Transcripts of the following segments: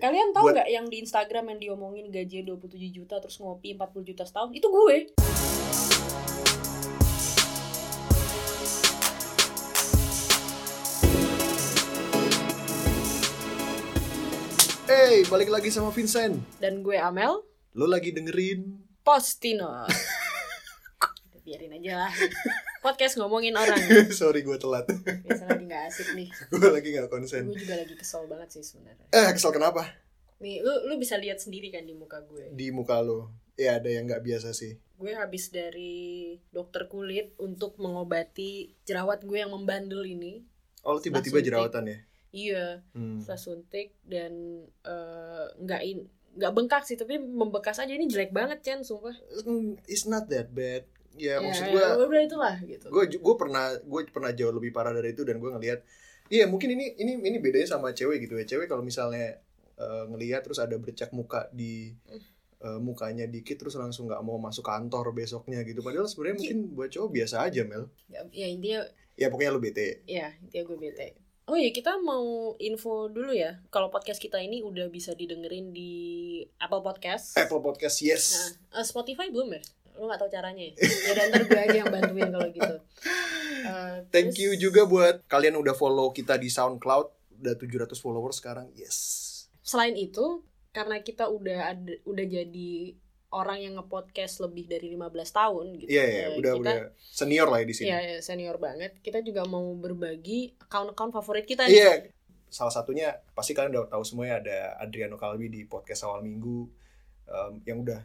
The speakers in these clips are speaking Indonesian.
Kalian tahu nggak yang di Instagram yang diomongin gaji 27 juta terus ngopi 40 juta setahun? Itu gue. Hey, balik lagi sama Vincent. Dan gue Amel Lo lagi dengerin Postino. Biarin aja lah. Podcast ngomongin orang. Sorry gue telat. Biasa lagi nggak asik nih. gue lagi gak konsen. Gue juga lagi kesel banget sih sebenarnya. Eh, kesel kenapa? Nih, lu lu bisa lihat sendiri kan di muka gue. Di muka lo. Ya ada yang gak biasa sih. Gue habis dari dokter kulit untuk mengobati jerawat gue yang membandel ini. Oh, tiba-tiba jerawatan ya? Iya, Hmm. setelah suntik dan eh, nggak in nggak bengkak sih tapi membekas aja ini jelek banget Chen sumpah It's not that bad. Ya, maksud ya, gue udah itulah gitu. gue gue pernah gue pernah jauh lebih parah dari itu dan gue ngelihat iya mungkin ini ini ini bedanya sama cewek gitu ya. Cewek kalau misalnya eh, ngelihat terus ada bercak muka di eh, mukanya dikit terus langsung nggak mau masuk kantor besoknya gitu. Padahal sebenarnya mungkin buat cowok biasa aja mel. Ya, ya intinya ya pokoknya lu bete. Ya intinya gue bete. Oh ya kita mau info dulu ya. Kalau podcast kita ini udah bisa didengerin di Apple Podcast. Apple Podcast yes. Nah eh, Spotify belum ya lu nggak tahu caranya ya ya udah, ntar gue aja yang bantuin kalau gitu Eh, thank terus- you juga buat kalian udah follow kita di SoundCloud udah 700 followers sekarang yes selain itu karena kita udah ada udah jadi orang yang ngepodcast lebih dari 15 tahun gitu. iya ya Eh, udah kita, udah senior lah ya di sini Iya, iya, senior banget. Kita juga mau berbagi account-account favorit kita nih. Iya, salah satunya pasti kalian udah tahu semua ya ada Adriano Kalbi di podcast awal minggu em, yang udah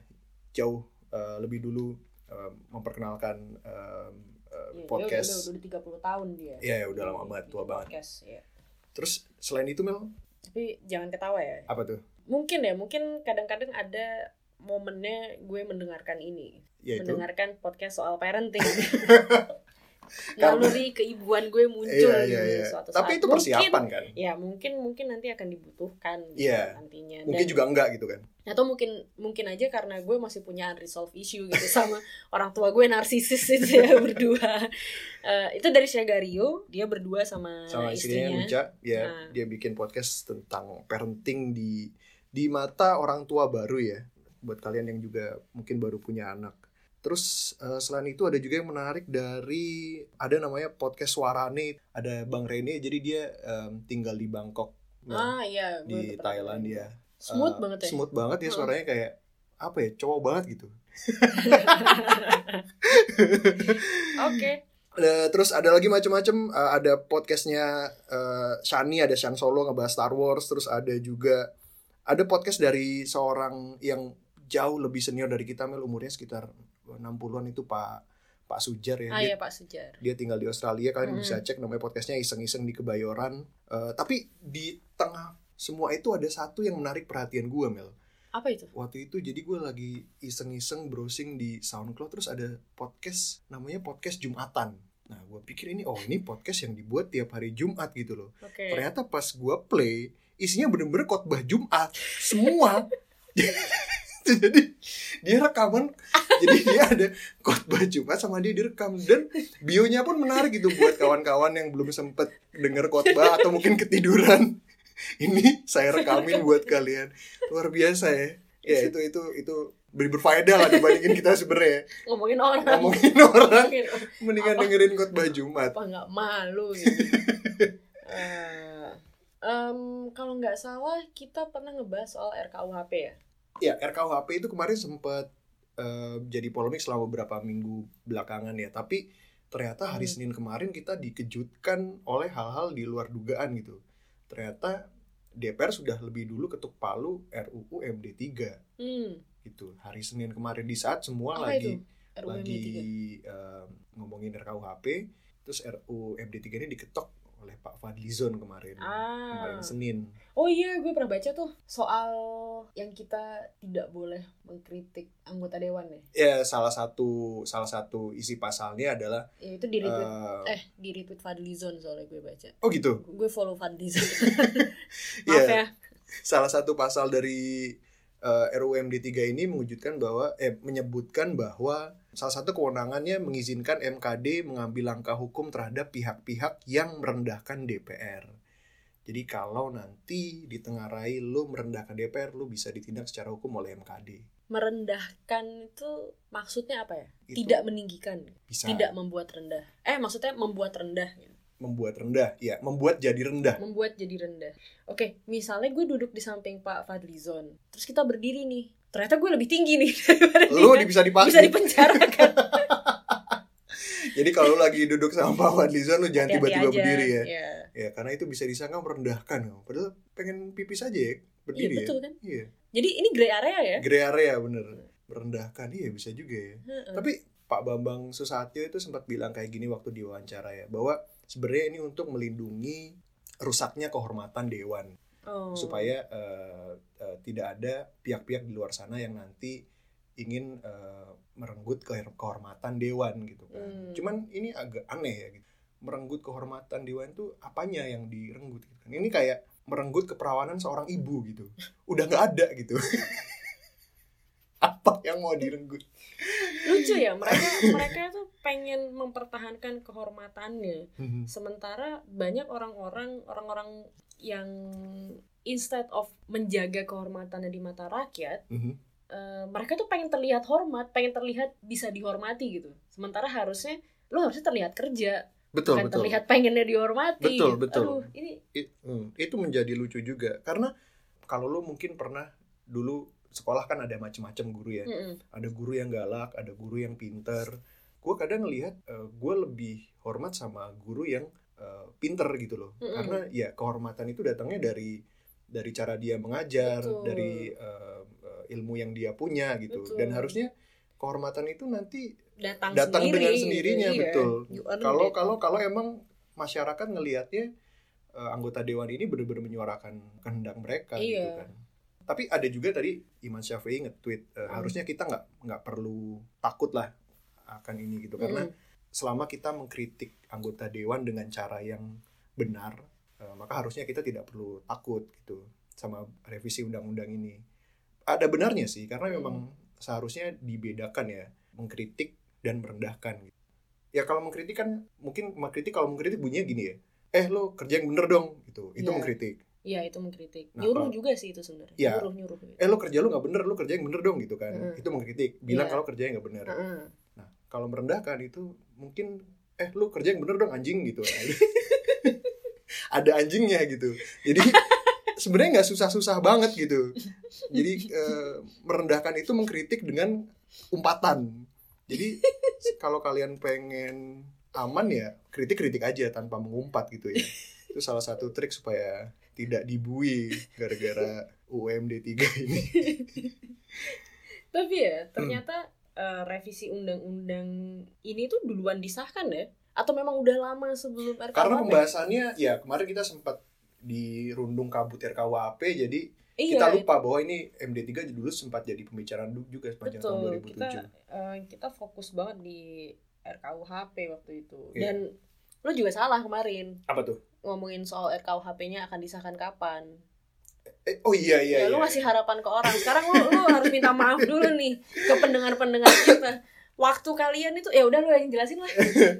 jauh eh, lebih dulu em, memperkenalkan em, eh, Iya, dia podcast. Udah, udah, udah 30 tahun dia. Iya, ya, udah lama banget, tua banget. podcast, iya. Terus selain itu Mel, Tapi jangan ketawa ya. apa tuh? Mungkin ya, mungkin kadang-kadang ada momennya gue mendengarkan ini. Yaitu Mendengarkan podcast soal parenting. Naluri keibuan gue muncul Iya, iya, di iya. suatu Tapi saat. itu persiapan kan? ya mungkin mungkin nanti akan dibutuhkan gitu Iya. nantinya Mungkin Dan- juga enggak gitu kan. atau mungkin mungkin aja karena gue masih punya unresolved issue gitu sama orang tua gue narsisis itu ya berdua Eh, itu dari Shagario dia berdua sama, Sama istrinya istrinya Uca, ya Nah. dia bikin podcast tentang parenting di di mata orang tua baru ya. Buat kalian yang juga mungkin baru punya anak. Terus eh, selain itu ada juga yang menarik dari ada namanya podcast Suarane, ada Bang Rene jadi dia em, tinggal di Bangkok. Ah Nah, iya gue di Thailand dia. smooth Eh, banget ya? Smooth banget ya Heeh. suaranya kayak apa ya cowok banget gitu. oke. Eh, terus ada lagi macam-macam eh, ada podcastnya eh, Shani ada Shan Solo ngebahas Star Wars. Terus ada juga ada podcast dari seorang yang jauh lebih senior dari kita Mel. Umurnya sekitar 60-an itu Pak Pak Sujar ya. Ah dia, iya Pak Sujar. dia tinggal di Australia kalian Mm. bisa cek namanya podcastnya iseng-iseng di Kebayoran. Eh, tapi di tengah semua itu ada satu yang menarik perhatian gue Mel. Apa itu? Waktu itu jadi gue lagi iseng-iseng browsing di SoundCloud terus ada podcast namanya podcast Jumatan. Nah gue pikir ini oh ini podcast yang dibuat tiap hari Jumat gitu loh. Oke. Ternyata pas gue play isinya bener-bener khotbah Jumat. Semua jadi dia rekaman. Jadi dia ada khotbah Jumat sama dia direkam. Dan bionya pun menarik gitu buat kawan-kawan yang belum sempet denger khotbah atau mungkin ketiduran. Ini saya rekamin buat kalian. Luar biasa ya. Ya itu itu itu lebih berfaedah lah dibandingin kita sebenarnya. Ngomongin orang. Ngomongin orang. Ngomongin mendingan Apa? dengerin khotbah Jumat. Apa nggak malu gitu Eh, em, kalau nggak salah kita pernah ngebahas soal RKUHP ya ya RKUHP itu kemarin sempat eh, jadi polemik selama beberapa minggu belakangan ya. Tapi ternyata hari Hmm. Senin kemarin kita dikejutkan oleh hal-hal di luar dugaan gitu. Ternyata DPR sudah lebih dulu ketuk palu RUU MD 3 hmm. Gitu. Hari Senin kemarin di saat semua apa lagi lagi MD3? em, ngomongin RKUHP terus RUU MD 3 ini diketok oleh Pak Fadlizon kemarin ah kemarin Senin Oh iya, gue pernah baca tuh soal yang kita tidak boleh mengkritik anggota dewan ya. ya salah satu salah satu isi pasalnya adalah Ya itu di retweet eh, eh di retweet Fadlizon soalnya gue baca. oh gitu Gue follow Fadlizon. Iya. Maaf ya. salah satu pasal dari eh, RUU MD 3 ini mewujudkan bahwa eh menyebutkan bahwa salah satu kewenangannya mengizinkan MKD mengambil langkah hukum terhadap pihak-pihak yang merendahkan DPR. Jadi kalau nanti ditengarai lo merendahkan DPR, lo bisa ditindak secara hukum oleh MKD. Merendahkan itu maksudnya apa ya? Itu Tidak meninggikan, Bisa tidak membuat rendah. Eh, maksudnya membuat rendah. gitu. Membuat rendah, ya, membuat jadi rendah. Membuat jadi rendah. Oke, misalnya gue duduk di samping Pak Fadlizon, terus kita berdiri nih. Ternyata gue lebih tinggi nih daripada Lo dia. bisa dipakai. bisa dipenjarakan. Jadi kalau lo lagi duduk sama Pak Fadlizon, lo jangan tiba-tiba berdiri ya. Iya. Ya, karena itu bisa disangka merendahkan. Padahal pengen pipis aja ya, Iya, berdiri betul ya. kan? Iya. Jadi ini gray area ya? Grey area bener. Merendahkan, iya bisa juga ya. Heeh. Tapi Pak Bambang Susatyo itu sempat bilang kayak gini waktu diwawancara ya, bahwa sebenarnya ini untuk melindungi rusaknya kehormatan dewan Oh. supaya eh, eh, tidak ada pihak-pihak di luar sana yang nanti ingin eh, merenggut ke- kehormatan dewan gitu kan. Hmm. Cuman ini agak aneh ya gitu. Merenggut kehormatan dewan itu apanya yang direnggut gitu kan. Ini kayak merenggut keperawanan seorang ibu gitu. Udah nggak ada gitu. Apa yang mau direnggut? Lucu ya mereka mereka tuh pengen mempertahankan kehormatannya Hmm. sementara banyak orang-orang orang-orang yang instead of menjaga kehormatannya di mata rakyat Mhm. eh, mereka tuh pengen terlihat hormat pengen terlihat bisa dihormati gitu sementara harusnya lo harusnya terlihat kerja Betul, bukan betul. terlihat pengennya dihormati Betul, betul. Aduh, ini It- hmm, itu menjadi lucu juga karena kalau lo mungkin pernah dulu sekolah kan ada macam-macam guru ya mm-mm. ada guru yang galak ada guru yang pinter gue kadang ngelihat gue lebih hormat sama guru yang eh, pinter gitu loh Mm-mm. karena ya kehormatan itu datangnya dari dari cara dia mengajar Betul. dari eh, eh, ilmu yang dia punya gitu Betul. dan harusnya kehormatan itu nanti datang, datang sendiri, dengan gitu. sendirinya Iya. betul kalau kalau kalau emang masyarakat ngelihatnya eh, anggota dewan ini benar-benar menyuarakan kehendak mereka gitu Iya. kan tapi ada juga tadi Iman Syafi'i nge-tweet eh, Hmm. harusnya kita nggak nggak perlu takut lah akan ini gitu karena Mm-mm. selama kita mengkritik anggota dewan dengan cara yang benar eh, maka harusnya kita tidak perlu takut gitu sama revisi undang-undang ini ada benarnya sih karena Hmm. memang seharusnya dibedakan ya mengkritik dan merendahkan gitu. ya kalau mengkritik kan mungkin mengkritik kalau mengkritik bunyinya gini ya eh lo kerja yang bener dong gitu itu Iya. mengkritik Iya itu mengkritik. Nah, nyuruh kalau- juga sih itu sebenarnya. Iya. Nyuruh nyuruh. Gitu. eh lo kerja lo nggak bener lo kerja yang bener dong gitu kan Mm. itu mengkritik bilang Iya. kalau kerja yang nggak bener Heeh. nah kalau merendahkan itu mungkin eh lo kerja yang bener dong anjing gitu ada anjingnya gitu jadi sebenarnya nggak susah-susah banget gitu jadi eh, merendahkan itu mengkritik dengan umpatan jadi kalau kalian pengen aman ya kritik-kritik aja tanpa mengumpat gitu ya itu salah satu trik supaya tidak dibui gara-gara UMD 3 ini Tapi Hmm. ya ternyata eh, revisi undang-undang ini tuh duluan disahkan ya? Atau memang udah lama sebelum RKUHP? karena pembahasannya ya kemarin kita sempat dirundung kabut RKUHP jadi iya, kita lupa bahwa ini MD3 dulu sempat jadi pembicaraan juga sepanjang tahun betul. 2007 Kita eh, kita fokus banget di RKUHP waktu itu. Iya. Dan lo juga salah kemarin apa tuh ngomongin soal RKUHP-nya akan disahkan kapan. eh, oh iya iya ya lu iya. ngasih harapan ke orang. Sekarang lu lu harus minta maaf dulu nih ke pendengar-pendengar kita. Waktu kalian itu ya udah lu yang jelasin lah.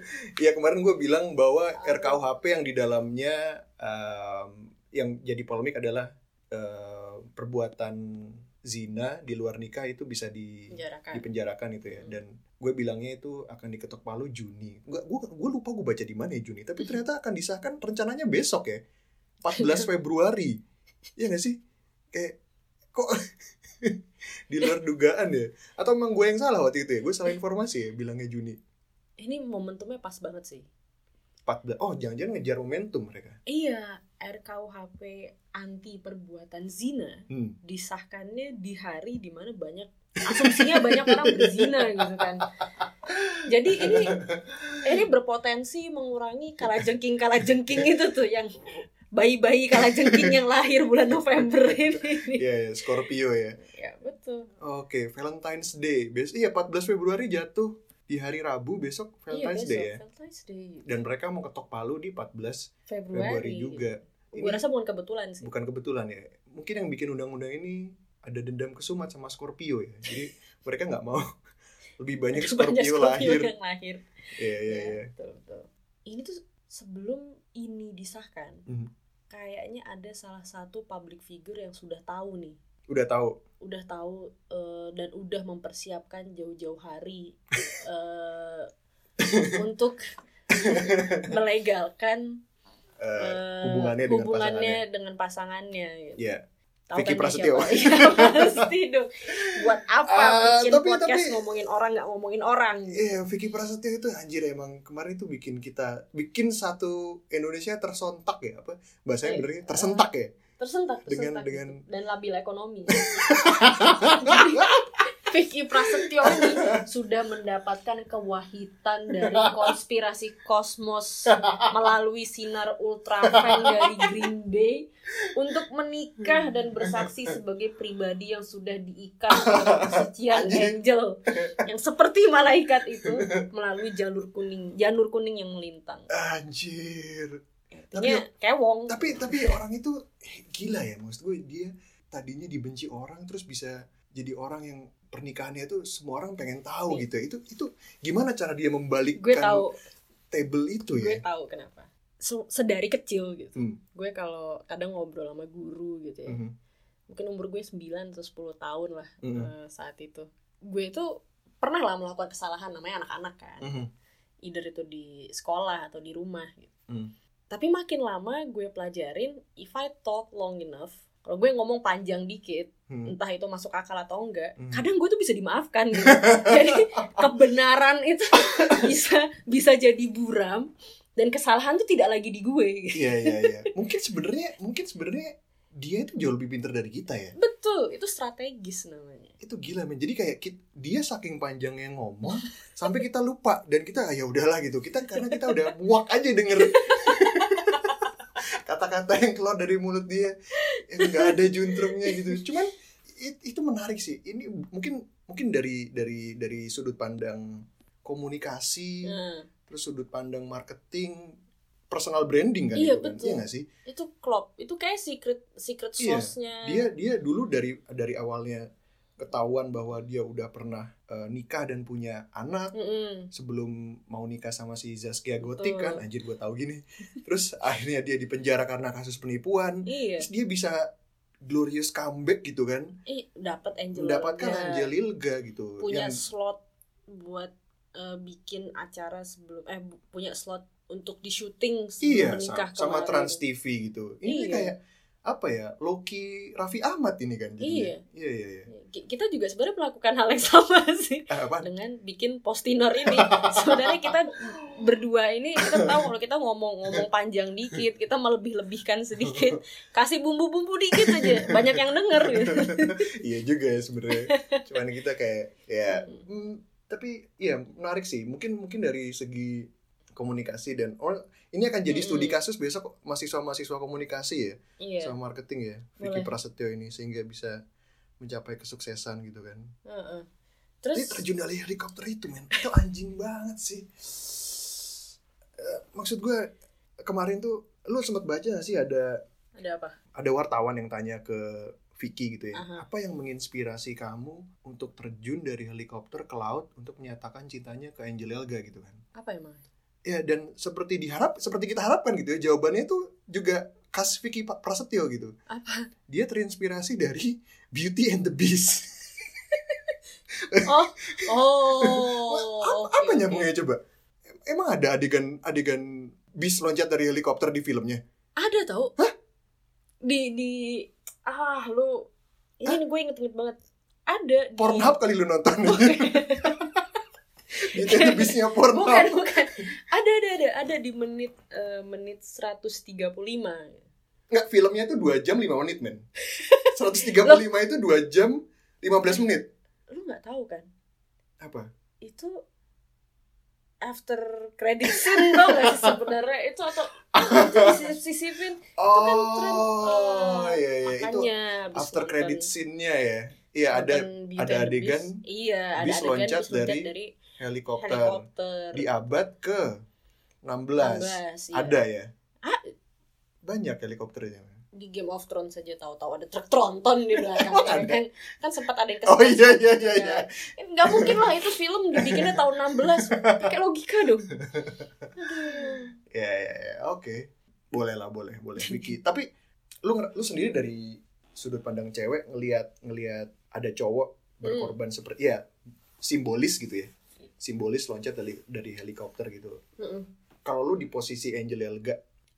Ya kemarin gue bilang bahwa RKUHP yang di dalamnya em, yang jadi polemik adalah eh, perbuatan zina di luar nikah itu bisa di Penjarakan. dipenjarakan itu ya. Hmm. dan gue bilangnya itu akan diketok palu Juni. Gue gue gue lupa gue baca di mana ya Juni. Tapi ternyata akan disahkan rencananya besok ya. 14 Februari. Iya gak sih? Kayak kok di luar dugaan ya? Atau emang gue yang salah waktu itu ya? Gue salah informasi ya bilangnya Juni. Ini momentumnya pas banget sih. 14 oh jangan-jangan ngejar momentum mereka Iya, RKUHP anti perbuatan zina hmm. disahkannya di hari di mana banyak asumsinya banyak orang berzina gitu kan. Jadi ini ini berpotensi mengurangi kalajengking kalajengking itu tuh yang bayi-bayi kalajengking yang lahir bulan November ini. ya ya, Scorpio ya ya betul. oke Valentine's Day Bes iya 14 Februari jatuh di hari Rabu besok Valentine's iya, Day ya Valentine's Day. dan mereka mau ketok palu di 14 Februari, Februari juga Gue rasa bukan kebetulan sih. bukan kebetulan ya mungkin yang bikin undang-undang ini ada dendam kesumat sama Scorpio ya jadi mereka nggak mau lebih banyak Banyak Scorpio, lahir yang lahir. iya iya Ya, iya betul, betul. Ini tuh sebelum ini disahkan, Mhm. kayaknya ada salah satu public figure yang sudah tahu nih Udah tahu. udah tahu eh, dan udah mempersiapkan jauh-jauh hari eh, untuk melegalkan eh, eh, hubungannya dengan hubungannya dengan pasangannya gitu. Ya. Tahu Vicky kan Prasetyo. Iya, pasti dong. Buat apa Ah, bikin tapi- podcast tapi- ngomongin orang nggak ngomongin orang? Iya, Vicky Prasetyo itu anjir emang kemarin itu bikin kita bikin satu Indonesia tersontak ya apa bahasanya Eh, benernya tersentak ya Tersentak, Dengan- tersentak dengan- gitu. dan labil ekonomi. Vicky Prasetyo ini sudah mendapatkan kewahitan dari konspirasi kosmos melalui sinar ultraviolet dari Green Day untuk menikah dan bersaksi sebagai pribadi yang sudah diikat dengan kesucian angel yang seperti malaikat itu melalui jalur kuning, janur kuning yang melintang. anjir Artinya kewong. tapi tapi orang itu eh, gila ya maksud gue dia tadinya dibenci orang terus bisa jadi orang yang pernikahannya itu semua orang pengen tahu Nih. gitu itu itu gimana cara dia membalikkan Gue tahu table itu gue ya tahu kenapa Se- sedari kecil gitu Hmm. gue kalau kadang ngobrol sama guru gitu ya Mhm. mungkin umur gue 9 atau 10 tahun lah Mhm. eh, saat itu gue itu pernah lah melakukan kesalahan namanya anak-anak kan Mhm. either itu di sekolah atau di rumah gitu Hmm. Tapi makin lama gue pelajarin if I talk long enough kalau gue ngomong panjang dikit Hmm. entah itu masuk akal atau enggak Hmm. kadang gue tuh bisa dimaafkan gitu jadi kebenaran itu bisa bisa jadi buram dan kesalahan tuh tidak lagi di gue gitu. Iya iya iya. Mungkin sebenarnya mungkin sebenarnya dia itu jauh lebih pintar dari kita ya. betul itu strategis namanya Itu gila men. Jadi kayak kit- dia saking panjangnya ngomong sampai kita lupa dan kita "Ah, ya udahlah gitu. Kita karena kita udah muak aja denger kata-kata yang keluar dari mulut dia nggak ada juntrungnya gitu. Cuman it- itu menarik sih. Ini mungkin mungkin dari dari dari sudut pandang komunikasi, nah, terus sudut pandang marketing, personal branding kan Iya, itu kan. betul. Iya nggak sih? itu klop itu kayak secret secret Iya, sauce-nya dia dia dulu dari dari awalnya ketahuan bahwa dia udah pernah eh, nikah dan punya anak Mm-mm. sebelum mau nikah sama si Zaskia Gotik Betul. kan anjir gue tahu gini terus akhirnya dia dipenjara karena kasus penipuan iya terus dia bisa glorious comeback gitu kan Ih, dapat Angel mendapatkan Angel Lilga gitu punya yang slot buat eh, bikin acara sebelum eh punya slot untuk di syuting sebelum iya menikah sama kemarin. Trans TV gitu ini Iya. kayak apa ya Loki Raffi Ahmad ini kan jadinya. iya. Iya iya Ki- kita juga sebenarnya melakukan hal yang sama sih Ah, apa dengan bikin postinor ini. Sebenarnya kita berdua ini kita tahu kalau kita ngomong-ngomong panjang dikit kita melebih-lebihkan sedikit. Kasih bumbu-bumbu dikit aja banyak yang denger. Gitu. iya juga ya sebenarnya. Cuman kita kayak ya hmm, tapi ya menarik sih. Mungkin mungkin dari segi komunikasi dan oh ini akan jadi studi Mm-mm. kasus besok mahasiswa-mahasiswa komunikasi ya? Iya. Sama marketing ya? Vicky Boleh. Prasetyo ini sehingga bisa mencapai kesuksesan gitu kan? Heeh. Terus terus terjun dari helikopter itu men. Itu anjing banget sih. Eh, maksud gue kemarin tuh lu sempat baca gak sih ada ada apa? ada wartawan yang tanya ke Vicky gitu ya Aha. apa yang menginspirasi kamu untuk terjun dari helikopter ke laut untuk menyatakan cintanya ke Angel Elga? gitu kan? Apa emang ya dan seperti diharap seperti kita harapkan gitu ya jawabannya itu juga khas Vicky Prasetyo gitu. Apa? Dia terinspirasi dari Beauty and the Beast. Oh oh apa, oke, apa nyambungnya coba? Emang ada adegan adegan Beast loncat dari helikopter di filmnya? Ada tau. Di di ah lu ini gue inget-inget banget. Ada di Pornhub kali lu nonton and the Beast-nya Pornhub bukan bukan ada ada ada ada di menit eh, menit 135 Enggak, filmnya itu 2 jam 5 menit, men. 135 itu 2 jam 15 menit. lu nggak tahu kan Apa? itu after credit scene tau gak sih sebenarnya itu atau itu disisipin Oh, kan tren, eh, iya iya itu makanya after nonton- credit scene-nya ya. Iya, ada ada adegan Beast. iya ada bis adegan loncat bis loncat dari dari helikopter, helikopter di abad ke 16. 16, iya. Ada ya? Ah. Banyak helikopternya. di Game of Thrones saja tahu-tahu ada truk tronton di belakang ya ada? kan kan sempat ada yang Oh kesel iya iya iya iya. nggak mungkin lah itu film dibikinnya tahun 16 pakai logika dong. Ya ya ya, oke. boleh lah boleh boleh Vicky tapi lu lu sendiri dari sudut pandang cewek ngelihat ngelihat ada cowok berkorban seperti ya simbolis gitu ya simbolis loncat dari dari helikopter gitu. Mm-mm. kalau lu di posisi Angel Elga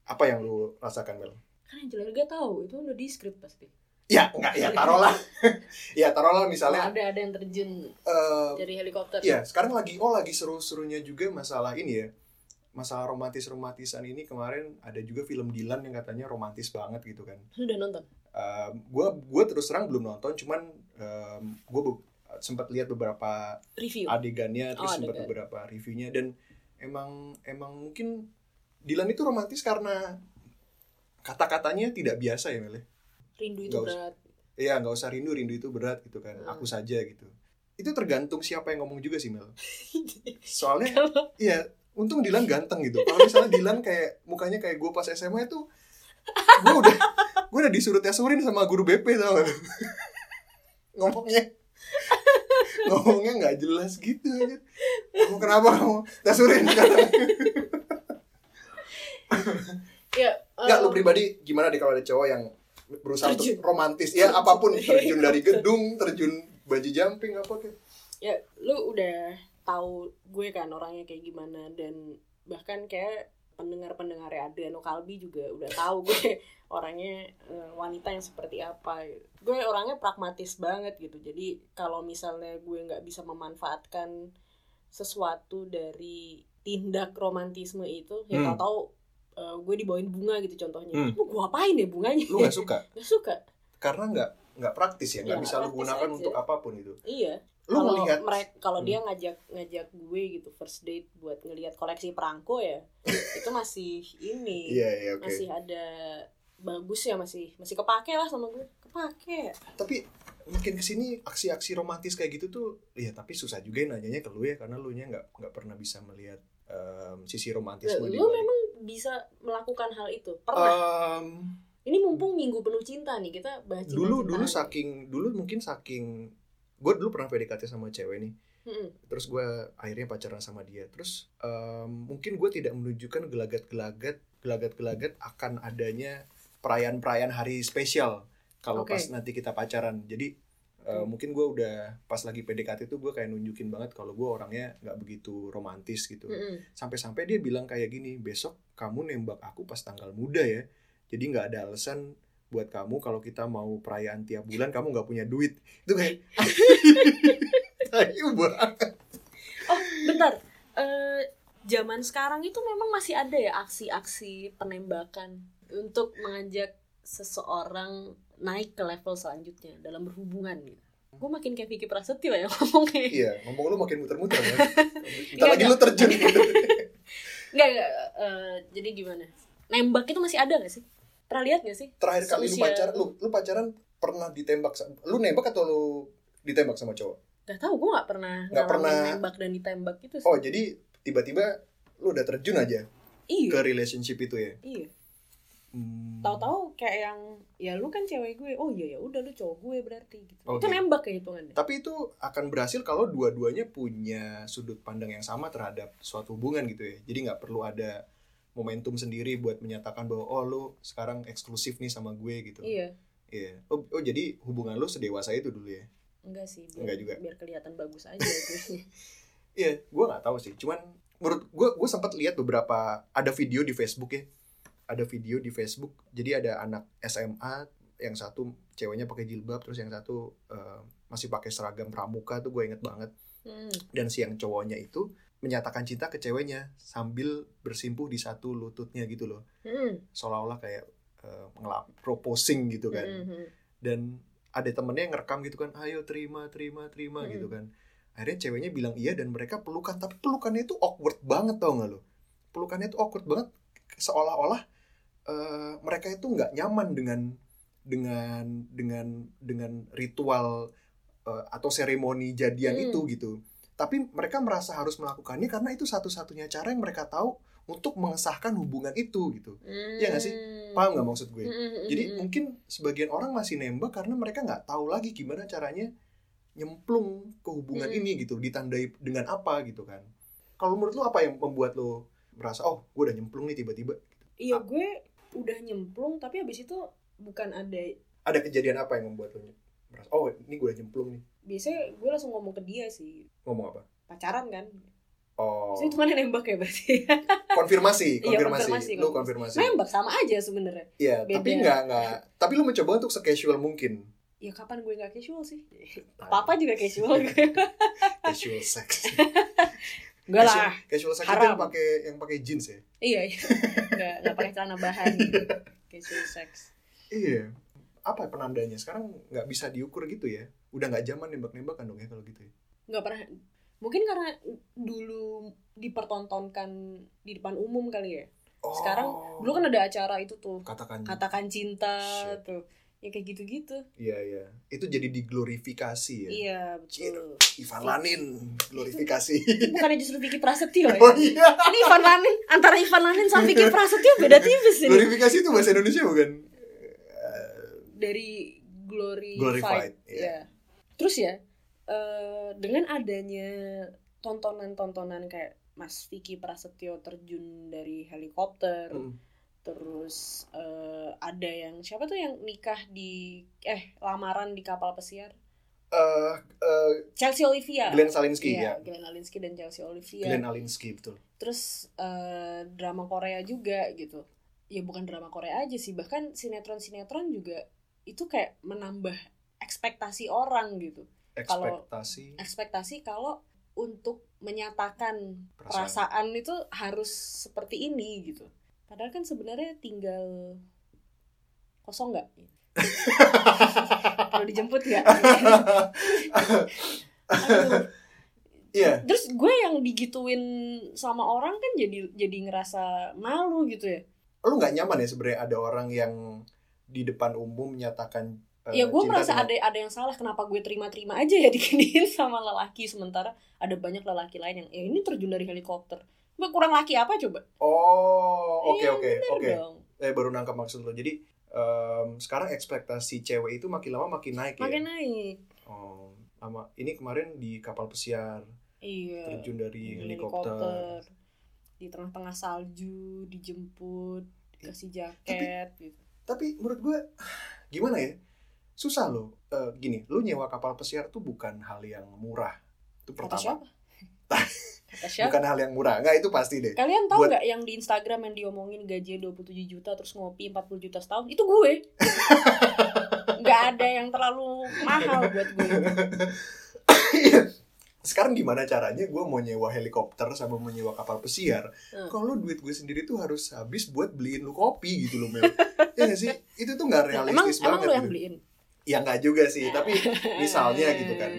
apa yang lu rasakan Mel? Kan Angel Elga tahu itu udah di script pasti. Ya enggak ya taruhlah. Ya taruhlah misalnya ada ada yang terjun eh, dari helikopter. ya sekarang lagi oh lagi seru-serunya juga masalah ini ya. Masalah romantis romantisan ini kemarin ada juga film Dilan yang katanya romantis banget gitu kan. Lu udah nonton gue gue terus terang belum nonton cuman gue sempat lihat beberapa review. adegannya terus Oh, sempat adegan. beberapa reviewnya dan emang emang mungkin Dilan itu romantis karena kata-katanya tidak biasa ya Mele. Rindu itu usah. berat. Iya nggak usah rindu rindu itu berat gitu kan Hmm. aku saja gitu. Itu tergantung siapa yang ngomong juga sih Mel. Soalnya iya untung Dilan ganteng gitu. Kalau misalnya Dilan kayak mukanya kayak gue pas SMA itu gue udah gue udah disuruh tesurin sama guru BP tau gak ngomongnya ngomongnya nggak jelas gitu aja. Kamu kenapa kamu tesurin ya nggak lu em, pribadi gimana deh kalau ada cowok yang berusaha Terjun. untuk romantis? Ya apa pun terjun dari gedung terjun baju jumping apa kayak. Ya lu udah tahu gue kan orangnya kayak gimana dan bahkan kayak pendengar-pendengar Adriano Kalbi juga udah tahu gue orangnya eh, wanita yang seperti apa. Gue orangnya pragmatis banget gitu. Jadi kalau misalnya gue nggak bisa memanfaatkan sesuatu dari tindak romantisme itu ya Hmm. kalau tahu eh, gue dibawain bunga gitu contohnya. Hmm. gue apain deh bunganya? Lu nggak suka? Nggak suka. Karena nggak nggak praktis ya nggak Ya, bisa lu gunakan aja. untuk apa pun itu. Iya lu kalau melihat mereka kalau Hmm. dia ngajak ngajak gue gitu first date buat ngelihat koleksi perangko ya itu masih ini iya iya oke. masih ada bagus ya masih masih kepake lah sama gue kepake. Tapi makin ke sini aksi-aksi romantis kayak gitu tuh ya tapi susah juga ya nanyanya ke lu ya karena lu nya nggak nggak pernah bisa melihat em, sisi romantisme lu di balik. memang bisa melakukan hal itu? Pernah? Em, ini mumpung minggu penuh cinta nih kita bahas cinta dulu dulu saking dulu mungkin saking gue dulu pernah PDKT sama cewek nih. Terus gue akhirnya pacaran sama dia. Terus em, mungkin gue tidak menunjukkan gelagat-gelagat gelagat-gelagat akan adanya perayaan-perayaan hari spesial kalau Oke. pas nanti kita pacaran. Jadi Hmm. mungkin gue udah pas lagi PDKT itu gue kayak nunjukin banget kalau gue orangnya nggak begitu romantis gitu. Sampai-sampai dia bilang kayak gini besok kamu nembak aku pas tanggal muda ya. Jadi nggak ada alasan buat kamu kalau kita mau perayaan tiap bulan kamu nggak punya duit itu kayak Ayo banget oh bentar Eh, zaman sekarang itu memang masih ada ya aksi-aksi penembakan untuk mengajak seseorang naik ke level selanjutnya dalam berhubungan gitu gue makin kayak Vicky Prasetyo ya ngomongnya Iya, ngomong lu makin muter-muter ya. Enggak, Bentar lagi lu terjun. Enggak, enggak. eh, jadi gimana? Nembak itu masih ada gak sih? Pernah lihat gak sih? Terakhir kali lu Seusia- pacaran, lu lu pacaran pernah ditembak lu nembak atau lu ditembak sama cowok? Gak tau, gue gak pernah ngalamin pernah. nembak dan ditembak gitu sih. Oh, jadi tiba-tiba lu udah terjun aja iya, ke relationship itu ya. iya. Hmm. Tahu-tahu kayak yang ya lu kan cewek gue. Oh iya ya udah lu cowok gue berarti gitu. Oke. Itu nembak ya hitungannya. Tapi itu akan berhasil kalau dua-duanya punya sudut pandang yang sama terhadap suatu hubungan gitu ya. Jadi nggak perlu ada momentum sendiri buat menyatakan bahwa oh lu sekarang eksklusif nih sama gue gitu. Iya. Iya. Oh, oh jadi hubungan lu sedewasa itu dulu ya? Enggak sih, biar, Enggak juga. biar kelihatan bagus aja gue. Iya, gue nggak tahu sih. Cuman menurut gue, gue sempat lihat beberapa ada video di Facebook ya. Ada video di Facebook. Jadi ada anak SMA yang satu ceweknya pakai jilbab, terus yang satu eh, masih pakai seragam pramuka tuh gue inget banget. Hmm. Dan si yang cowoknya itu menyatakan cinta ke ceweknya sambil bersimpuh di satu lututnya gitu loh, Hmm. seolah-olah kayak ngelap proposing gitu kan. Hmm, hmm. Dan ada temennya yang ngerekam gitu kan, ayo terima, terima, terima Hmm. gitu kan. Akhirnya ceweknya bilang iya dan mereka pelukan, tapi pelukannya itu awkward banget tau gak lo? Pelukannya itu awkward banget, seolah-olah eh, mereka itu nggak nyaman dengan dengan dengan dengan ritual eh, atau seremoni jadian Hmm. itu gitu. Tapi mereka merasa harus melakukannya karena itu satu-satunya cara yang mereka tahu untuk mengesahkan hubungan itu gitu. Iya nggak sih? Paham nggak maksud gue? Hmm, hmm, hmm, Jadi hmm. mungkin sebagian orang masih nembak karena mereka nggak tahu lagi gimana caranya nyemplung ke hubungan Mm. ini gitu, ditandai dengan apa gitu kan. Kalau menurut lu apa yang membuat lu merasa oh gue udah nyemplung nih tiba-tiba? Iya gue udah nyemplung tapi habis itu bukan ada Ada kejadian apa yang membuat lo merasa, oh ini gue udah nyemplung nih. biasanya gue langsung ngomong ke dia sih Ngomong apa? pacaran kan Oh, itu mana nembak ya berarti konfirmasi, Iya, konfirmasi. konfirmasi, Lu konfirmasi. nembak sama aja sebenarnya Iya, Beda. tapi nggak nggak. Tapi lu mencoba untuk se-casual mungkin. ya kapan gue nggak casual sih papa juga casual Casual sex. enggak lah Casual sex itu yang pakai yang pakai jeans ya. iya iya nggak nggak pakai celana bahan casual sex Iya. Apa penandanya? Sekarang nggak bisa diukur gitu ya. Udah nggak zaman nembak-nembakan dong ya kalau gitu ya. nggak pernah mungkin karena dulu dipertontonkan di depan umum kali ya Oh. Sekarang, dulu kan ada acara itu tuh katakan katakan cinta Shit. tuh ya kayak gitu-gitu Iya iya. Itu jadi diglorifikasi ya. iya betul Ivan Lanin glorifikasi. bukannya justru Vicky Prasetyo ya oh iya. ini Ivan Lanin antara Ivan Lanin sama Vicky Prasetyo beda tipis ini Glorifikasi itu bahasa Indonesia bukan? Dari glorified, Glorified, iya. ya. Terus ya eh, dengan adanya tontonan-tontonan kayak Mas Vicky Prasetyo terjun dari helikopter, Hmm. terus eh, ada yang siapa tuh yang nikah di eh lamaran di kapal pesiar? Eh, eh, Chelsea Olivia. Glenn Salinsky Iya, ya. Glenn Alinsky dan Chelsea Olivia. Glenn Alinsky betul. Terus eh, drama Korea juga gitu. Ya bukan drama Korea aja sih, bahkan sinetron-sinetron juga itu kayak menambah ekspektasi orang gitu. Kalau- Ekspektasi Ekspektasi kalau untuk menyatakan perasaan. perasaan itu harus seperti ini gitu. Padahal kan sebenarnya tinggal kosong nggak? Kalau dijemput ya. Iya. Terus gue yang digituin sama orang kan jadi jadi ngerasa malu gitu ya. Lu nggak nyaman ya sebenarnya ada orang yang di depan umum menyatakan eh, ya gue merasa dengan- ada ada yang salah kenapa gue terima-terima aja ya diginiin sama lelaki sementara ada banyak lelaki lain yang ya ini terjun dari helikopter. Gue kurang laki apa coba? Oh, oke Iya, oke oke. Eh baru nangkap maksud lo. Jadi em, sekarang ekspektasi cewek itu makin lama makin naik Makin ya. naik. Oh, sama ini kemarin di kapal pesiar Iya. terjun dari Di helikopter. Di tengah-tengah salju, dijemput, dikasih jaket gitu. Tapi menurut gue gimana ya? Susah loh. Eh, gini, lu nyewa kapal pesiar tuh bukan hal yang murah. Itu pertama. siapa? Kata siapa? Bukan hal yang murah. Enggak, itu pasti deh. Kalian tahu Buat- nggak yang di Instagram yang diomongin gajinya 27 juta terus ngopi 40 juta setahun? Itu gue. nggak ada yang terlalu mahal buat gue. Sekarang gimana caranya gue mau nyewa helikopter sama mau nyewa kapal pesiar Hmm. Kalau duit gue sendiri tuh harus habis buat beliin lu kopi gitu loh Mel Ya nggak sih? Itu tuh nggak emang realistis emang banget lo yang gitu. beliin? Ya nggak juga sih, tapi misalnya gitu kan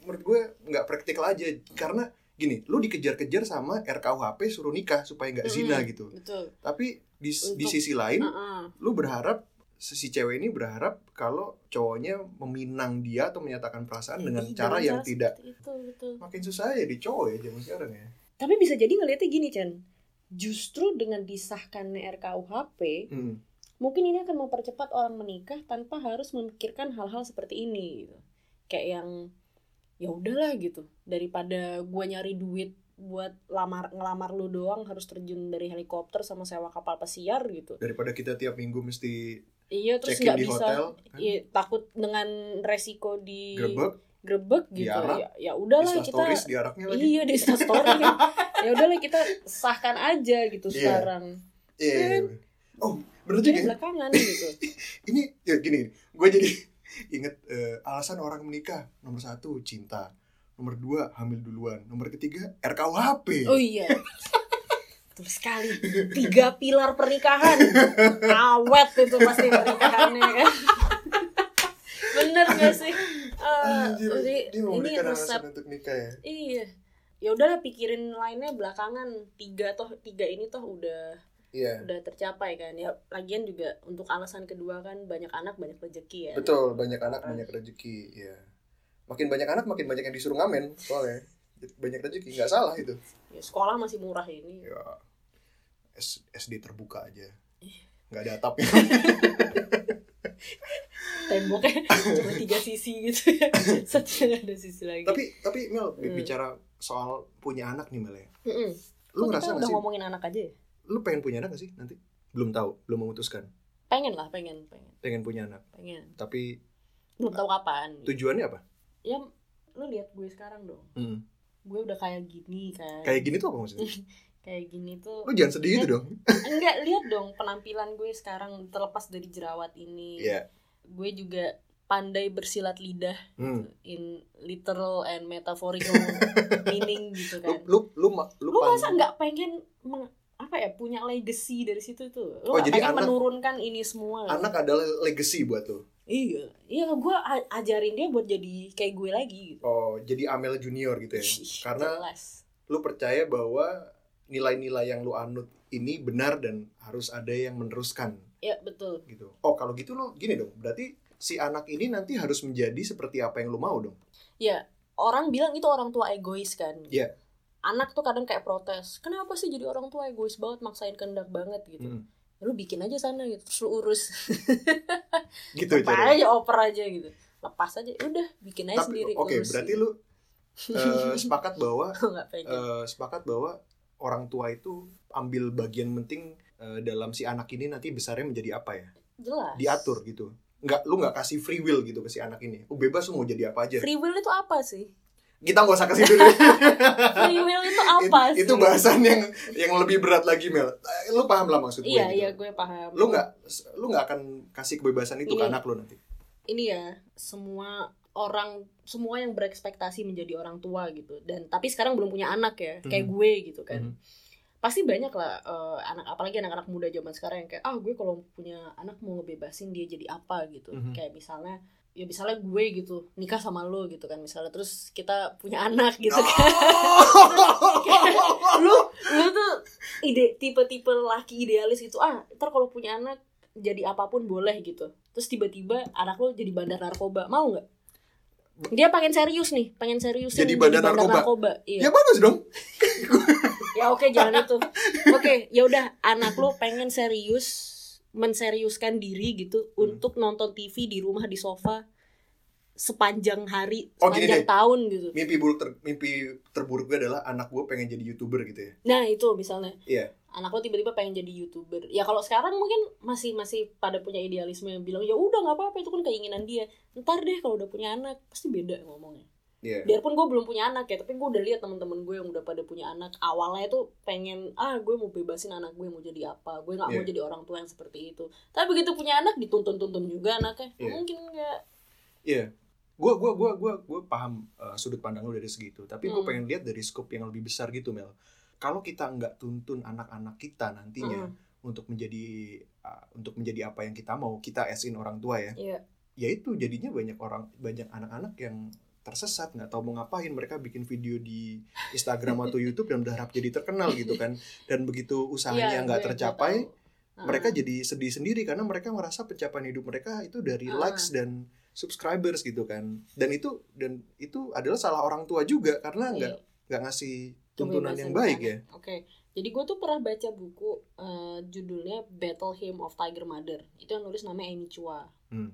Menurut gue nggak praktikal aja Karena gini, lu dikejar-kejar sama RKUHP suruh nikah supaya nggak zina Mm-mm. gitu Betul. Tapi di, di Untuk- sisi lain, Heeh. lu berharap si cewek ini berharap kalau cowoknya meminang dia atau menyatakan perasaan dengan Ih, cara dengan yang tidak itu, betul. makin susah ya di cowok ya zaman sekarang ya. Tapi bisa jadi ngeliatnya gini, Chan. Justru dengan disahkannya RKUHP, Hmm. mungkin ini akan mempercepat orang menikah tanpa harus memikirkan hal-hal seperti ini gitu. Kayak yang ya udahlah gitu. Daripada gua nyari duit buat lamar ngelamar lu doang harus terjun dari helikopter sama sewa kapal pesiar gitu. Daripada kita tiap minggu mesti Iya terus nggak bisa hotel, kan? iya, takut dengan resiko di grebek, grebek gitu. Diarak. Ya, ya udahlah kita lagi. Iya di Insta story Ya udahlah kita sahkan aja gitu Iya. sekarang Iya. iya, iya. Oh, bener juga Jadi ya. belakangan gitu Ini ya gini, gue jadi inget eh, alasan orang menikah nomor satu cinta, nomor dua hamil duluan, nomor ketiga RKUHP. Oh iya Betul sekali. Tiga pilar pernikahan. Awet itu pasti pernikahannya kan? Bener gak sih? Anjir, jadi dia mau ini resep untuk nikah ya. Iya. Ya udahlah pikirin lainnya belakangan. Tiga toh tiga ini toh udah Iya. udah tercapai kan? Ya lagian juga untuk alasan kedua kan banyak anak banyak rezeki ya. Betul, banyak anak banyak rezeki, ya. Makin banyak anak makin banyak yang disuruh ngamen, soalnya banyak rezeki nggak salah itu. ya, sekolah masih murah ini Ya S- SD terbuka aja, nggak ada atapnya. temboknya cuma tiga sisi gitu ya satunya ada sisi lagi tapi tapi Mel Hmm. bicara soal punya anak nih Mel ya. Mm-mm. Lu Kok ngerasa nggak udah sih? ngomongin anak aja ya Lu pengen punya anak gak sih nanti? belum tahu belum memutuskan pengen lah pengen pengen pengen punya anak pengen tapi belum tahu kapan tujuannya apa ya lu lihat gue sekarang dong Hmm. Gue udah kayak gini kan. Kayak gini tuh apa maksudnya? Kayak gini tuh. Lu jangan sedih gitu dong. Enggak lihat dong penampilan gue sekarang terlepas dari jerawat ini. Iya. gue juga pandai bersilat lidah Hmm. in literal and metaphorical meaning gitu lu kan. lu lu lu, lu pan- masa nggak pengen meng- apa ya punya legacy dari situ tuh? Lu Oh, jadi pengen anak- menurunkan ini semua. kan? anak adalah legacy buat lu iya iya gue ajarin dia buat jadi kayak gue lagi gitu. Oh jadi Amel Junior gitu ya? Karena jelas. lu percaya bahwa nilai-nilai yang lu anut ini benar dan harus ada yang meneruskan. Ya betul. Gitu. Oh kalau gitu lu gini dong berarti si anak ini nanti harus menjadi seperti apa yang lu mau dong? Ya orang bilang itu orang tua egois kan. Iya. anak tuh kadang kayak protes kenapa sih jadi orang tua egois banget maksain kehendak banget? Gitu. Hmm. Ya lu bikin aja sana gitu terus lu urus. Gitu apa aja oper aja gitu. Lepas aja udah bikin aja tapi sendiri oke urusin. berarti lu eh, sepakat bahwa eh, sepakat bahwa orang tua itu ambil bagian penting eh, dalam si anak ini nanti besarnya menjadi apa ya? Jelas. Diatur gitu. Nggak lu nggak kasih free will gitu ke si anak ini. Lu bebas lu mau jadi apa aja. Free will itu apa sih kita nggak usah kasih dulu free will itu apa It- sih itu bahasan yang yang lebih berat lagi Mel Eh, lu paham lah maksud gue iya gitu. iya gue paham lu nggak lu nggak akan kasih kebebasan itu ke Ini. anak lu nanti ini ya semua orang semua yang berekspektasi menjadi orang tua gitu dan tapi sekarang belum punya anak ya kayak Mhm. gue gitu kan Mhm. pasti banyak lah eh, anak apalagi anak-anak muda zaman sekarang yang kayak ah gue kalau punya anak mau ngebebasin dia jadi apa gitu Mhm. kayak misalnya ya misalnya gue gitu nikah sama lo gitu kan misalnya terus kita punya anak gitu Oh. kan. Lu lu tuh ide tipe-tipe laki idealis gitu ah ntar kalau punya anak jadi apa pun boleh gitu. Terus tiba-tiba anak lo jadi bandar narkoba mau nggak? Dia pengen serius nih pengen serius Jadi bandar narkoba? iya. Ya bagus dong. Ya oke jangan itu. Oke ya udah anak lo pengen serius menseriuskan diri gitu Hmm. untuk nonton TV di rumah di sofa sepanjang hari Oh, gini sepanjang deh. tahun gitu mimpi buruk ter, mimpi terburuk gue adalah anak gue pengen jadi youtuber gitu ya nah itu misalnya Iya. anak lo tiba-tiba pengen jadi youtuber ya kalau sekarang mungkin masih masih pada punya idealisme yang bilang ya udah nggak apa-apa itu kan keinginan dia ntar deh kalau udah punya anak pasti beda ngomongnya Iya. biarpun gue belum punya anak ya tapi gue udah lihat teman-teman gue yang udah pada punya anak awalnya tuh pengen ah gue mau bebasin anak gue mau jadi apa gue nggak mau Iya. jadi orang tua yang seperti itu tapi begitu punya anak dituntun-tuntun juga anaknya Iya. mungkin enggak Iya. Gue gua gua gua gua paham uh, sudut pandang lu dari segitu, tapi gue Hmm. pengen lihat dari scope yang lebih besar gitu Mel. Kalau kita nggak tuntun anak-anak kita nantinya Mm. untuk menjadi uh, untuk menjadi apa yang kita mau, kita as in orang tua ya. Iya. Ya itu jadinya banyak orang banyak anak-anak yang tersesat nggak tahu mau ngapain mereka bikin video di Instagram atau YouTube dan berharap jadi terkenal gitu kan dan begitu usahanya Iya, nggak gue tercapai. Ah. mereka jadi sedih sendiri karena mereka merasa pencapaian hidup mereka itu dari Ah. likes dan subscribers gitu kan dan itu dan itu adalah salah orang tua juga karena nggak Iya. nggak ngasih tuntunan yang baik ya Oke, jadi gue tuh pernah baca buku eh, judulnya Battle Hymn of Tiger Mother. Itu yang nulis namanya Amy Chua. Hmm.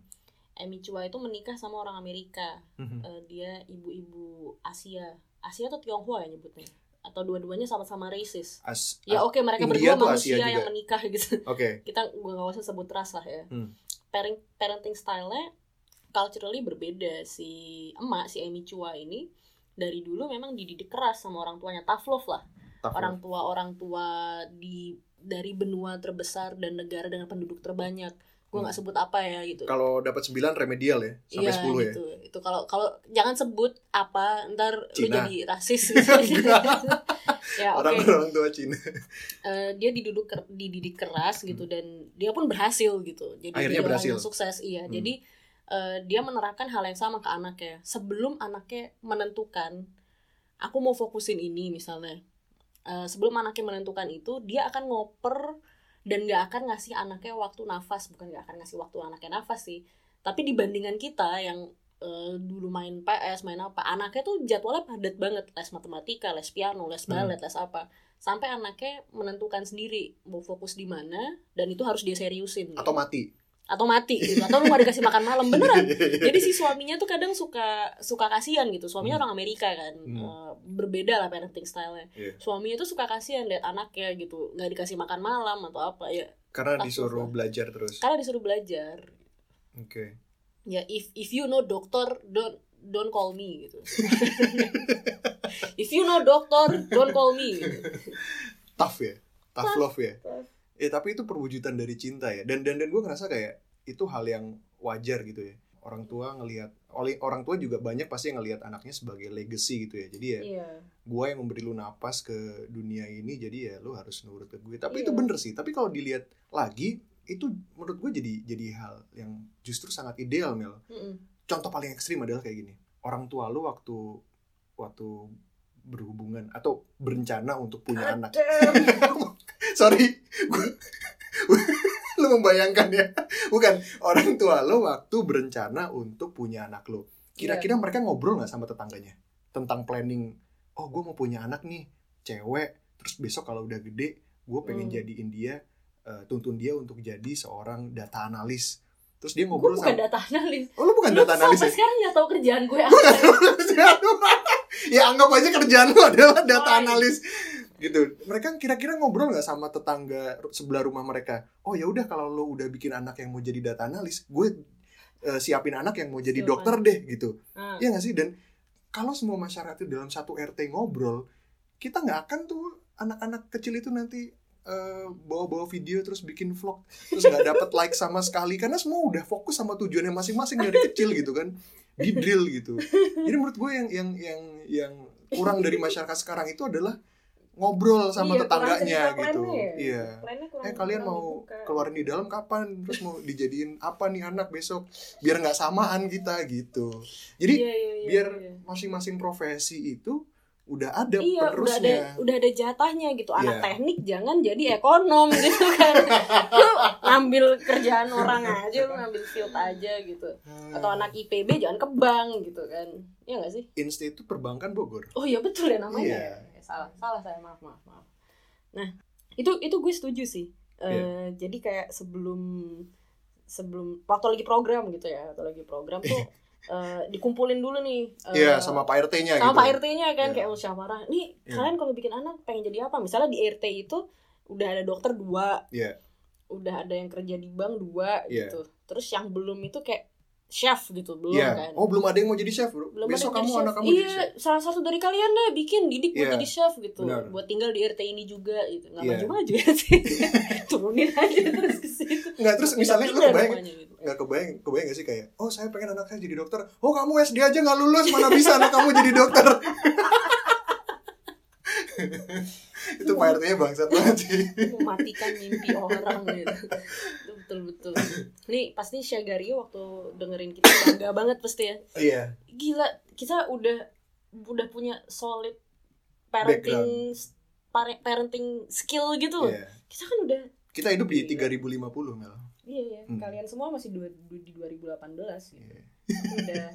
Amy Chua itu menikah sama orang Amerika. Mhm. Eh, dia ibu-ibu Asia, Asia atau Tionghoa ya nyebutnya? Atau dua-duanya sama-sama racist? As, Ya oke mereka India berdua manusia Asia yang juga. menikah gitu. oke Kita gue gak usah sebut ras lah ya. Hmm. Parent, parenting style-nya culturally berbeda. Si emak si Amy Chua ini dari dulu memang dididik keras sama orang tuanya tough love lah tough orang tua orang tua di dari benua terbesar dan negara dengan penduduk terbanyak gue nggak Hmm. sebut apa ya gitu. Kalau dapat 9 remedial ya sampai iya 10 ya? gitu. Itu kalau kalau jangan sebut apa ntar lu Cina. jadi rasis. Ya orang orang tua Cina. Eh, dia dididik ker- dididik keras gitu dan dia pun berhasil gitu. Jadi Akhirnya orang berhasil. yang sukses iya. Hmm. jadi eh, dia menerapkan hal yang sama ke anaknya. Sebelum anaknya menentukan aku mau fokusin ini misalnya. Eh, sebelum anaknya menentukan itu dia akan ngoper dan nggak akan ngasih anaknya waktu nafas. Bukan nggak akan ngasih waktu anaknya nafas sih. Tapi dibandingkan kita yang eh, dulu main PS main apa anaknya tuh jadwalnya padat banget. Les matematika les piano les Hmm. balet les apa. Sampai anaknya menentukan sendiri mau fokus di mana dan itu harus dia seriusin. Atau gitu. mati atau mati gitu atau lu nggak dikasih makan malam beneran jadi si suaminya tuh kadang suka suka kasihan gitu suaminya Hmm. orang Amerika kan Hmm. Eh, berbeda lah parenting style-nya Iya. suaminya tuh suka kasihan lihat anaknya gitu nggak dikasih makan malam atau apa ya Karena Tough disuruh lah. belajar terus. karena disuruh belajar Oke. ya if if you know dokter don't don't call me gitu if you know dokter don't call me gitu. Tough ya. Tough Tough. love ya. Eh tapi itu perwujudan dari cinta ya. Dan dan dan gue ngerasa kayak itu hal yang wajar gitu ya. Orang tua ngelihat oleh orang tua juga banyak pasti yang ngelihat anaknya sebagai legacy gitu ya. Jadi ya iya gue yang memberi lu napas ke dunia ini jadi ya lu harus nurut ke gue. Tapi itu Iya. bener sih. Tapi kalau dilihat lagi itu menurut gue jadi jadi hal yang justru sangat ideal Mel. Mm-mm. contoh paling ekstrim adalah kayak gini orang tua lu waktu waktu berhubungan atau berencana untuk punya anak Damn. sorry. Gue lu membayangkan ya. Bukan orang tua lu waktu berencana untuk punya anak lu. Kira-kira mereka ngobrol nggak sama tetangganya? Tentang planning oh gue mau punya anak nih cewek terus besok kalau udah gede gue pengen Hmm. jadiin dia eh, tuntun dia untuk jadi seorang data analis. Terus dia gue ngobrol bukan sama data analis. Oh lu bukan Lu data analis ya? sekarang nggak tahu kerjaan gue apa. ya anggap aja kerjaan lu adalah data analis gitu. Mereka kira-kira ngobrol nggak sama tetangga sebelah rumah mereka? Oh ya udah kalau lo udah bikin anak yang mau jadi data analis gue eh, siapin anak yang mau jadi Silakan. dokter deh gitu. Ah, Iya nggak sih? Dan kalau semua masyarakat itu dalam satu RT ngobrol kita nggak akan tuh anak-anak kecil itu nanti eh, bawa-bawa video terus bikin vlog terus nggak dapat like sama sekali karena semua udah fokus sama tujuannya masing-masing dari kecil gitu kan. Di drill gitu. Jadi menurut gue yang yang yang yang kurang dari masyarakat sekarang itu adalah ngobrol sama Iya, tetangganya gitu ya. iya eh kalian mau dibuka. keluarin di dalam kapan terus mau dijadiin apa nih anak besok biar nggak samaan kita gitu jadi Iya, iya, iya, biar iya. masing-masing profesi itu udah ada Iya, udah ada udah ada jatahnya gitu. Anak Iya. teknik jangan jadi ekonom gitu kan. lu ngambil kerjaan orang aja, lu ngambil field aja gitu. Atau anak IPB jangan ke bank gitu kan. Iya gak sih? Institut Perbankan Bogor Oh iya betul ya namanya. Iya. Salah, salah saya maaf maaf maaf. Nah itu itu gue setuju sih. Iya. Jadi kayak sebelum sebelum waktu lagi program gitu ya, waktu lagi program tuh eh, dikumpulin dulu nih. eh, iya sama Pak RT-nya sama gitu Pak RT-nya kan Iya. kayak musyawarah. Nih Iya. kalian kalau bikin anak pengen jadi apa? Misalnya di RT itu udah ada dokter dua, Iya. udah ada yang kerja di bank dua Iya. gitu. Terus yang belum itu kayak chef gitu belum Iya. kan? oh belum ada yang mau jadi chef bro belum besok kamu anak kamu iya, jadi chef salah satu dari kalian deh bikin didik buat Iya. jadi chef gitu. Benar. Buat tinggal di RT ini juga gitu. Nggak Iya. maju-maju ya sih. Turunin aja terus ke situ. nggak terus misalnya lu kebayang rumahnya gitu. nggak kebayang kebayang gak sih kayak oh saya pengen anak saya jadi dokter oh kamu SD aja nggak lulus mana bisa anak kamu jadi dokter itu Pak RT-nya bangsat banget sih. Mematikan mimpi orang gitu. Itu betul betul nih pasti Syagario waktu dengerin kita bangga banget pasti ya. Iya. Gila kita udah udah punya solid parenting pare- parenting skill gitu loh. Iya. Kita kan udah kita hidup di Gila. 3050 Mel. Iya ya Hmm. kalian semua masih dua, du- di 2018 gitu. Iya. udah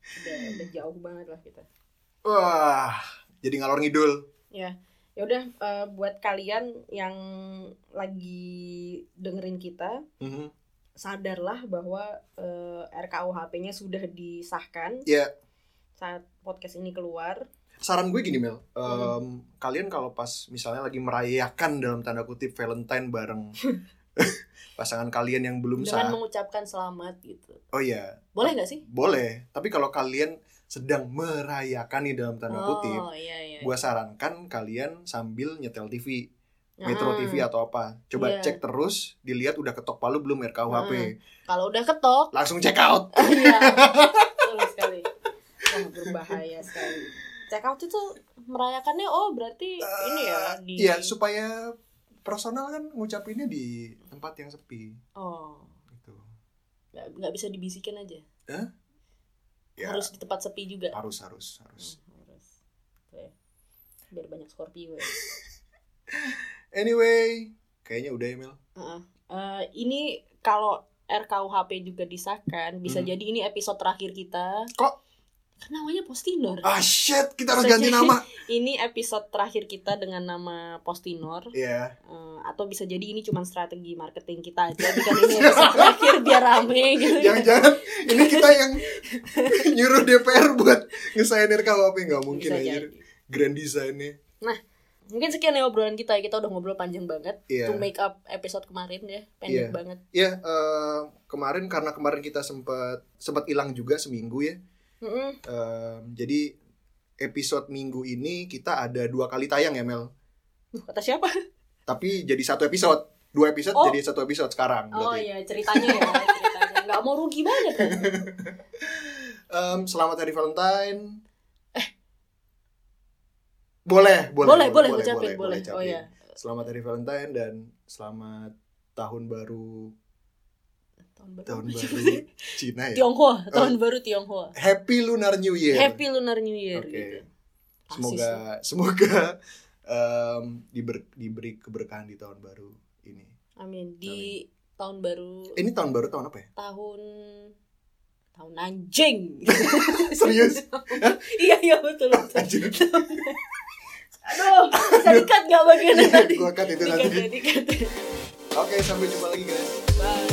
udah udah jauh banget lah kita. Wah jadi ngalor ngidul ya ya udah eh, buat kalian yang lagi dengerin kita Mhm. sadarlah bahwa eh, RKUHP-nya sudah disahkan Iya. saat podcast ini keluar. saran gue gini Mel Em, Hmm. kalian kalau pas misalnya lagi merayakan dalam tanda kutip Valentine bareng pasangan kalian yang belum dengan sah mengucapkan selamat gitu. oh iya Boleh nggak sih? boleh tapi kalau kalian sedang merayakan nih dalam tanda kutip Oh iya iya. gue sarankan kalian sambil nyetel TV Metro Ah, TV atau apa coba Iya. cek terus dilihat udah ketok palu belum RKUHP Ah. Kalau udah ketok, langsung check out iya. Betul sekali. Wah, berbahaya sekali. Check out itu merayakannya oh berarti ini ya di Iya supaya personal kan ngucapinnya di tempat yang sepi Oh, gitu nggak nggak bisa dibisikin aja. Ya Harus di tempat sepi juga. harus harus harus Hmm, harus. Oke. Biar banyak Scorpio ya. anyway kayaknya udah ya Mel Heeh. Eh, ini kalau RKUHP juga disahkan, bisa Hmm. jadi ini episode terakhir kita. Kok? Kan namanya Postinor. ah shit kita harus Bisa ganti nama Ini episode terakhir kita dengan nama Postinor. Iya Eh, atau bisa jadi ini cuma strategi marketing kita aja bikin ini episode terakhir biar rame gitu. jangan-jangan ini kita yang nyuruh DPR buat ngesain RKUHP nggak mungkin aja grand design-nya mungkin sekian ya obrolan kita kita udah ngobrol panjang banget Iya. to make up episode kemarin ya pendek Iya. banget Ya, eh, kemarin karena kemarin kita sempat sempat hilang juga seminggu ya. Mm-mm. Em, jadi episode minggu ini kita ada dua kali tayang ya Mel. Duh, kata siapa Tapi jadi satu episode, dua episode Oh. jadi satu episode sekarang. oh berarti. iya ceritanya ya ceritanya nggak mau rugi banget kan Em, selamat hari Valentine. Boleh, boleh, boleh boleh ucapin boleh, oh ucapin. ya Selamat hari Valentine dan selamat tahun baru tahun baru, tahun baru Cina ya. Tionghoa tahun baru Tionghoa Happy Lunar New Year. Happy Lunar New Year Oke. gitu Semoga semoga em, diber- diberi keberkahan di tahun baru ini. Amin di tahun baru Ini tahun baru tahun apa ya? tahun tahun anjing Serius? iya iya betul betul Anjir. aduh bisa dikat nggak bagian Iya, tadi gua cut itu nanti. ya, dikat. Oke, sampai jumpa lagi guys. bye